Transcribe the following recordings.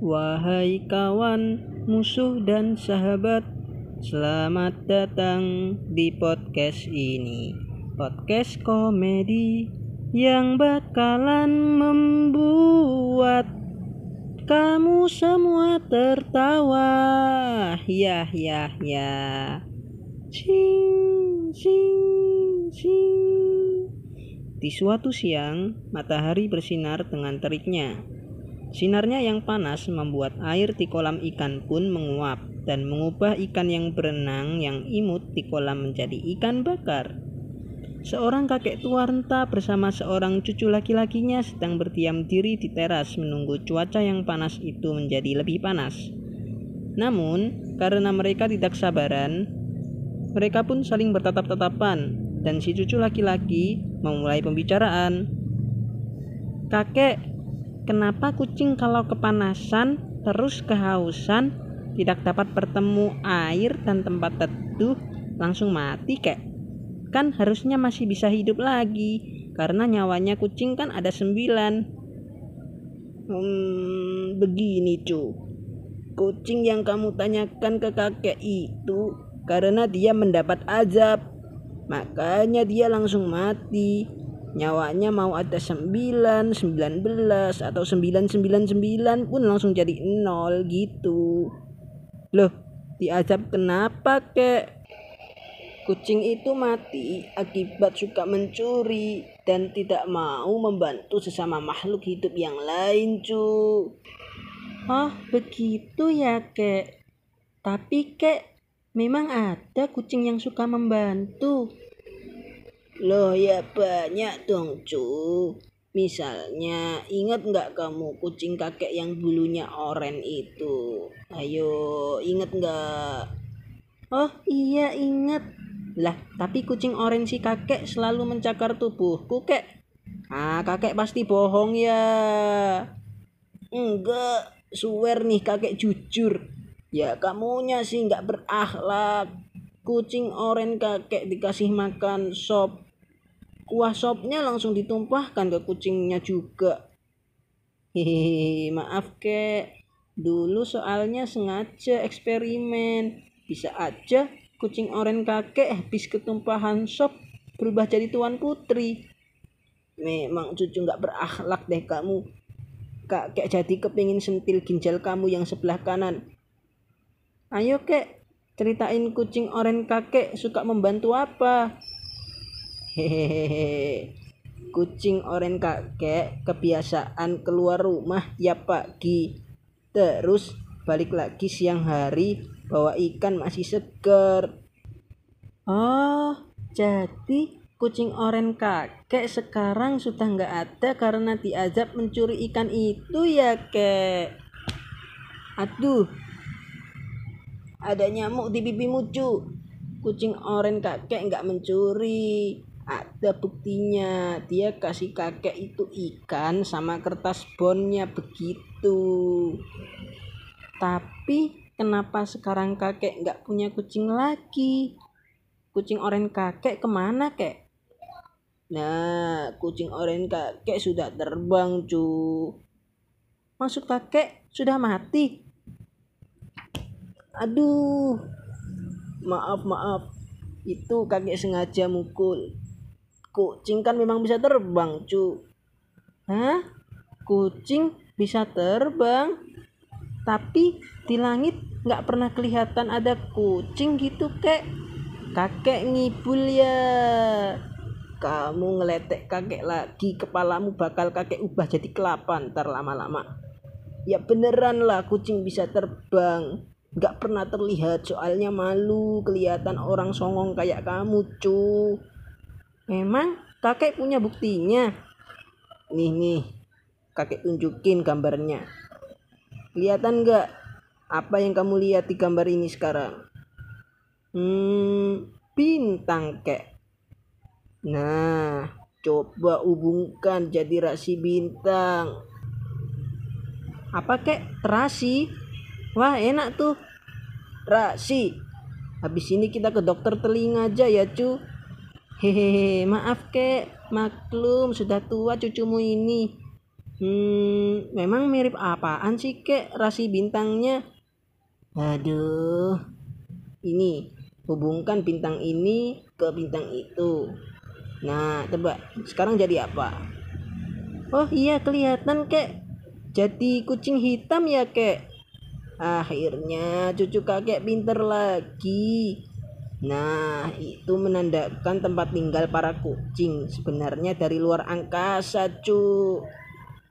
Wahai kawan, musuh dan sahabat, selamat datang di podcast ini. Podcast komedi yang bakalan membuat kamu semua tertawa. Ya, ya, ya. Sing, sing, sing. Di suatu siang, matahari bersinar dengan teriknya. Sinarnya yang panas membuat air di kolam ikan pun menguap dan mengubah ikan yang berenang yang imut di kolam menjadi ikan bakar. Seorang kakek tua renta bersama seorang cucu laki-lakinya sedang berdiam diri di teras menunggu cuaca yang panas itu menjadi lebih panas. Namun, karena mereka tidak sabaran, mereka pun saling bertatap-tatapan dan si cucu laki-laki memulai pembicaraan. Kakek, Kenapa kucing kalau kepanasan terus kehausan tidak dapat bertemu air dan tempat teduh langsung mati kek? Kan harusnya masih bisa hidup lagi karena nyawanya kucing kan ada sembilan. Hmm, begini cu. Kucing yang kamu tanyakan ke kakek itu karena dia mendapat azab. Makanya dia langsung mati nyawanya mau ada 9, 19 atau 999 pun langsung jadi nol gitu. Loh, diajab kenapa kek? Kucing itu mati akibat suka mencuri dan tidak mau membantu sesama makhluk hidup yang lain, cu. Oh, begitu ya, kek. Tapi, kek, memang ada kucing yang suka membantu. Loh ya banyak dong cu. Misalnya, ingat nggak kamu kucing kakek yang bulunya oren itu? Ayo, ingat nggak? Oh iya ingat. Lah, tapi kucing oren si kakek selalu mencakar tubuhku kek. Ah, kakek pasti bohong ya. Enggak, suwer nih kakek jujur. Ya kamunya sih nggak berakhlak. Kucing oren kakek dikasih makan sop kuah sopnya langsung ditumpahkan ke kucingnya juga. Hehehe, maaf kek. Dulu soalnya sengaja eksperimen. Bisa aja kucing oren kakek habis ketumpahan sop berubah jadi tuan putri. Memang cucu nggak berakhlak deh kamu. Kakek jadi kepingin sentil ginjal kamu yang sebelah kanan. Ayo kek, ceritain kucing oren kakek suka membantu apa? Hehehe. Kucing oren kakek kebiasaan keluar rumah tiap pagi. Terus balik lagi siang hari bawa ikan masih seger. Oh, jadi kucing oren kakek sekarang sudah nggak ada karena diajak mencuri ikan itu ya kek. Aduh, ada nyamuk di pipimu cu. Kucing oren kakek nggak mencuri ada buktinya. Dia kasih kakek itu ikan sama kertas bonnya begitu. Tapi kenapa sekarang kakek nggak punya kucing lagi? Kucing oren kakek ke mana kek? Nah kucing oren kakek sudah terbang cu. Maksud kakek sudah mati? Aduh. Maaf maaf. Itu kakek sengaja mukul Kucing kan memang bisa terbang, cu. Hah? Kucing bisa terbang? Tapi di langit nggak pernah kelihatan ada kucing gitu, kek. Kakek ngibul ya. Kamu ngeletek kakek lagi, kepalamu bakal kakek ubah jadi kelapa ntar lama-lama. Ya beneran lah kucing bisa terbang. Nggak pernah terlihat soalnya malu kelihatan orang songong kayak kamu, cu. Memang kakek punya buktinya. Nih nih, kakek tunjukin gambarnya. Kelihatan nggak apa yang kamu lihat di gambar ini sekarang? Hmm, bintang kek. Nah, coba hubungkan jadi rasi bintang. Apa kek? Terasi? Wah, enak tuh. Rasi. Habis ini kita ke dokter telinga aja ya, cu. Hehehe, maaf kek, maklum sudah tua cucumu ini. Hmm, memang mirip apaan sih kek rasi bintangnya? Aduh, ini hubungkan bintang ini ke bintang itu. Nah, tebak sekarang jadi apa? Oh iya kelihatan kek. Jadi kucing hitam ya kek. Akhirnya cucu kakek pinter lagi. Nah, itu menandakan tempat tinggal para kucing. Sebenarnya dari luar angkasa, cu.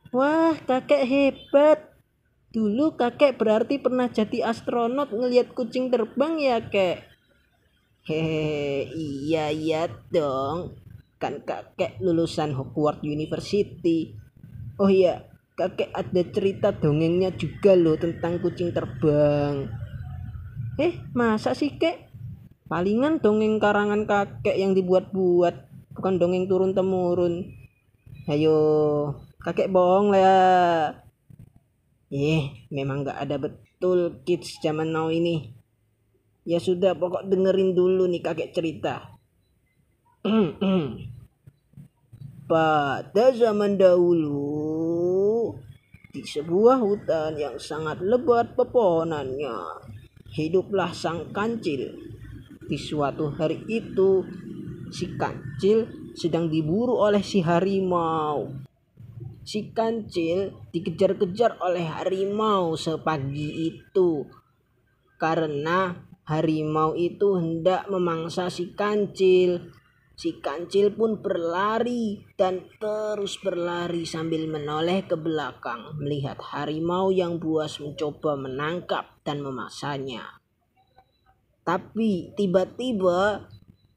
Wah, kakek hebat. Dulu kakek berarti pernah jadi astronot ngelihat kucing terbang ya, kek? Hehehe, iya iya dong. Kan kakek lulusan Hogwarts University. Oh iya, kakek ada cerita dongengnya juga loh tentang kucing terbang. Eh, masa sih, kek? Palingan dongeng karangan kakek yang dibuat-buat, bukan dongeng turun-temurun. Ayo, kakek bohong lah ya. Eh memang gak ada betul kids zaman now ini. Ya sudah pokok dengerin dulu nih kakek cerita. Pada zaman dahulu di sebuah hutan yang sangat lebat pepohonannya hiduplah sang kancil di suatu hari itu si kancil sedang diburu oleh si harimau si kancil dikejar-kejar oleh harimau sepagi itu karena harimau itu hendak memangsa si kancil. Si kancil pun berlari dan terus berlari sambil menoleh ke belakang melihat harimau yang buas mencoba menangkap dan memangsanya. Tapi tiba-tiba,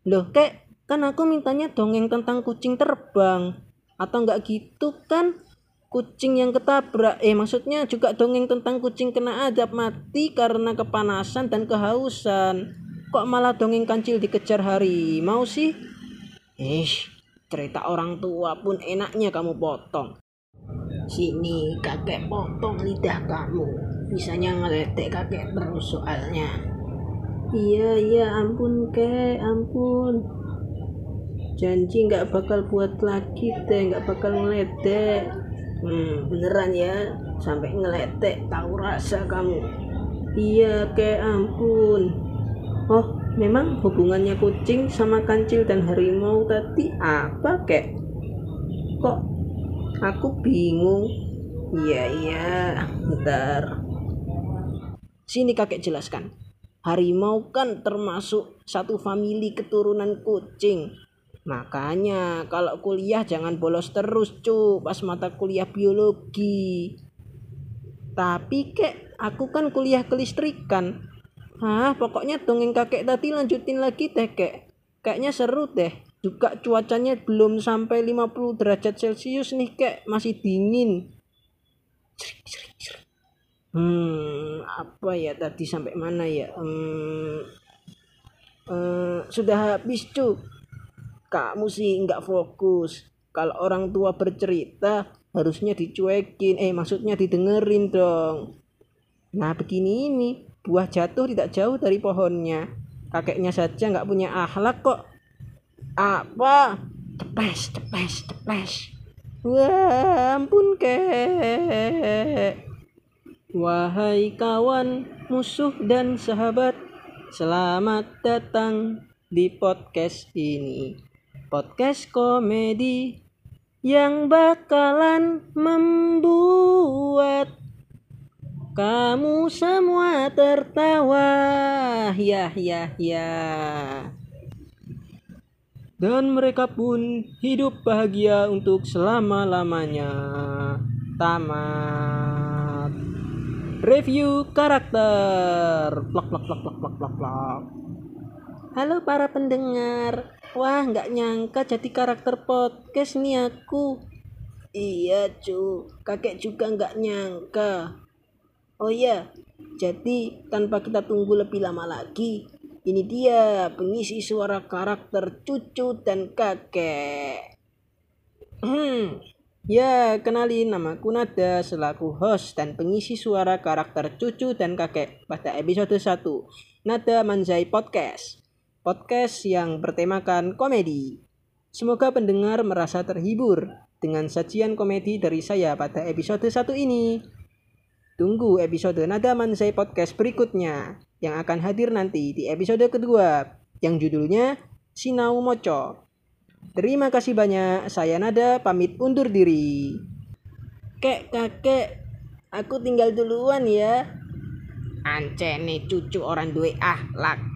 loh kek, kan aku mintanya dongeng tentang kucing terbang. Atau enggak gitu kan? Kucing yang ketabrak. Eh maksudnya juga dongeng tentang kucing kena adab mati karena kepanasan dan kehausan. Kok malah dongeng kancil dikejar harimau sih? Eh cerita orang tua pun enaknya kamu potong. Sini kakek potong lidah kamu. Bisanya ngeletek kakek terus soalnya iya iya ampun kek ampun. Janji nggak bakal buat lagi deh nggak bakal ngeledek. Hmm, beneran ya. Sampai ngeletek tahu rasa kamu. Iya kek ampun. Oh memang hubungannya kucing sama kancil dan harimau tadi apa kek? Kok aku bingung? Iya iya ntar sini kakek jelaskan harimau kan termasuk satu famili keturunan kucing Makanya kalau kuliah jangan bolos terus cu pas mata kuliah biologi. Tapi kek aku kan kuliah kelistrikan. Hah pokoknya dongeng kakek tadi lanjutin lagi teh kek. Kayaknya seru deh. Juga cuacanya belum sampai 50 derajat celcius nih kek masih dingin. Hmm apa ya tadi sampai mana ya? Hmm, uh, sudah habis cu kamu sih nggak fokus. Kalau orang tua bercerita harusnya dicuekin. Eh maksudnya didengerin dong. Nah begini ini buah jatuh tidak jauh dari pohonnya. Kakeknya saja nggak punya akhlak kok. Apa? Cepes cepes cepes. Wah ampun kek wahai kawan musuh dan sahabat selamat datang di podcast ini. Podcast komedi yang bakalan membuat kamu semua tertawa. Ya ya ya. Dan mereka pun hidup bahagia untuk selama-lamanya. Tamat review karakter plak plak plak plak plak plak plak halo para pendengar Wah, nggak nyangka jadi karakter podcast nih aku. Iya, cu. Kakek juga nggak nyangka. Oh iya, jadi tanpa kita tunggu lebih lama lagi, ini dia pengisi suara karakter cucu dan kakek. Hmm, ya kenalin namaku Nada selaku host dan pengisi suara karakter cucu dan kakek pada episode 1 Nada Manzai Podcast podcast yang bertemakan komedi. Semoga pendengar merasa terhibur dengan sajian komedi dari saya pada episode satu ini. Tunggu episode Nada Mansai Podcast berikutnya yang akan hadir nanti di episode kedua yang judulnya Sinau Moco. Terima kasih banyak, saya Nada pamit undur diri. Kek, kakek, aku tinggal duluan ya. Ance nih cucu orang duwe ahlak.